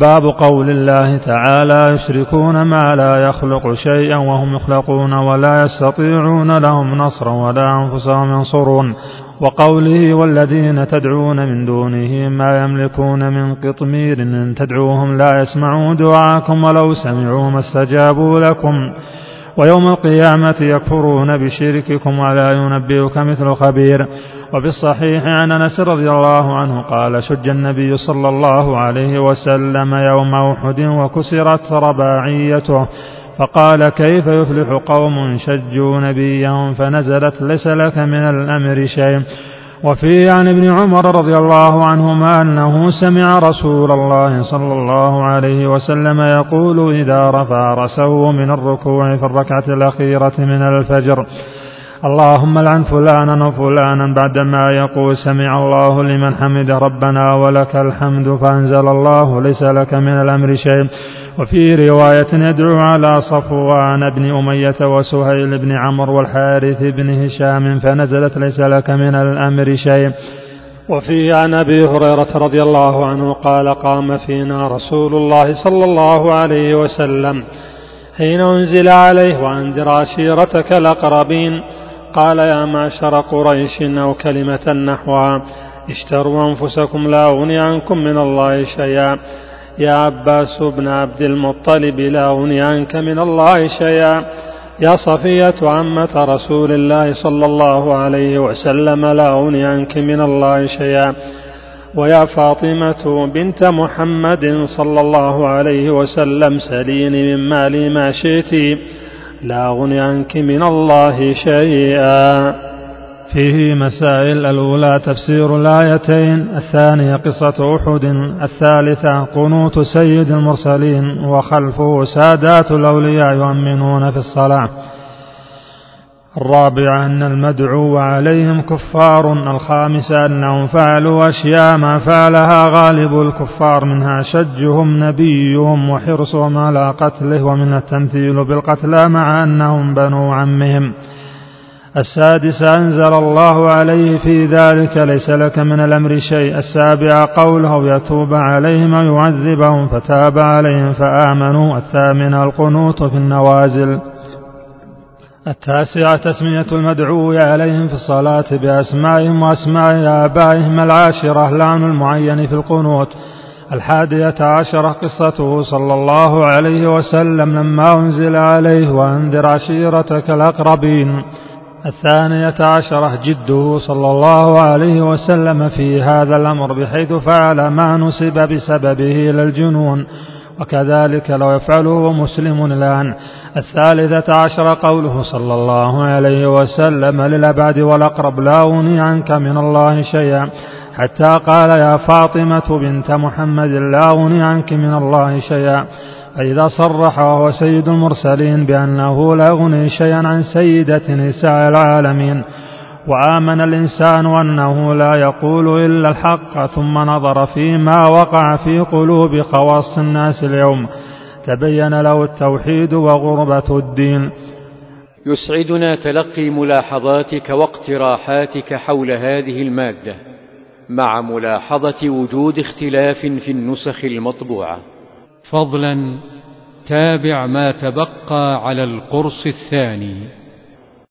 باب قول الله تعالى يشركون ما لا يخلق شيئا وهم يخلقون ولا يستطيعون لهم نصرا ولا أنفسهم ينصرون. وقوله والذين تدعون من دونه ما يملكون من قطمير إن تدعوهم لا يسمعوا دعاءكم ولو سمعوا ما استجابوا لكم. ويوم القيامة يكفرون بشرككم ولا ينبئك مثل خبير. وفي الصحيح عن أنس رضي الله عنه قال شج النبي صلى الله عليه وسلم يوم أحد وكسرت رباعيته. فقال كيف يفلح قوم شجوا نبيهم فنزلت ليس لك من الأمر شيء. وفي عن ابن عمر رضي الله عنهما أنه سمع رسول الله صلى الله عليه وسلم يقول إذا رفع راسه من الركوع في الركعة الأخيرة من الفجر اللهم لعن فلانا وفلانا بعدما يقول سمع الله لمن حمد ربنا ولك الحمد فأنزل الله ليس لك من الأمر شيء. وفي رواية يدعو على صفوان بن أمية وسهيل بن عمرو والحارث بن هشام فنزلت ليس لك من الأمر شيء. وفي عن أبي هريرة رضي الله عنه قال قام فينا رسول الله صلى الله عليه وسلم حين أنزل عليه وانذر عشيرتك الأقربين قال يا معشر قريش أو كلمة نحوها. اشتروا أنفسكم لا أغني عنكم من الله شيئا. يا عباس بن عبد المطلب لا أغني عنك من الله شيئا. يا صفية عمة رسول الله صلى الله عليه وسلم لا أغني عنك من الله شيئا. ويا فاطمة بنت محمد صلى الله عليه وسلم سليني من مالي ما شئت. لا أغني عنك من الله شيئا. فيه مسائل الأولى تفسير الآيتين الثانية قصة أحد الثالثة قنوت سيد المرسلين وخلفه سادات الأولياء يؤمنون في الصلاة. الرابعة أن المدعو عليهم كفار الخامسة أنهم فعلوا أشياء ما فعلها غالب الكفار منها شجهم نبيهم وحرصهم على قتله ومن التمثيل بالقتلى مع أنهم بنو عمهم. السادس أنزل الله عليه في ذلك ليس لك من الأمر شيء. السابع قوله يتوب عليهم ويعذبهم فتاب عليهم فآمنوا. الثامن القنوط في النوازل. التاسعة تسمية المدعو عليهم في الصلاة بأسمائهم وأسماء آبائهم العاشرة لعن المعين في القنوت. الحادية عشرة قصته صلى الله عليه وسلم لما أنزل عليه وأنذر عشيرتك الأقربين. الثانية عشرة جده صلى الله عليه وسلم في هذا الأمر بحيث فعل ما نسب بسببه إلى الجنون. وكذلك لو يفعله مسلم الآن. الثالثة عشر قوله صلى الله عليه وسلم للأبعد والأقرب لا أغني عنك من الله شيئا. حتى قال يا فاطمة بنت محمد لا أغني عنك من الله شيئا. فإذا صرح وهو سيد المرسلين بأنه لا يغني شيئا عن سيدة نساء العالمين. وآمن الإنسان أنه لا يقول إلا الحق ثم نظر فيما وقع في قلوب خواص الناس اليوم. تبين له التوحيد وغربة الدين. يسعدنا تلقي ملاحظاتك واقتراحاتك حول هذه المادة مع ملاحظة وجود اختلاف في النسخ المطبوعة. فضلا تابع ما تبقى على القرص الثاني.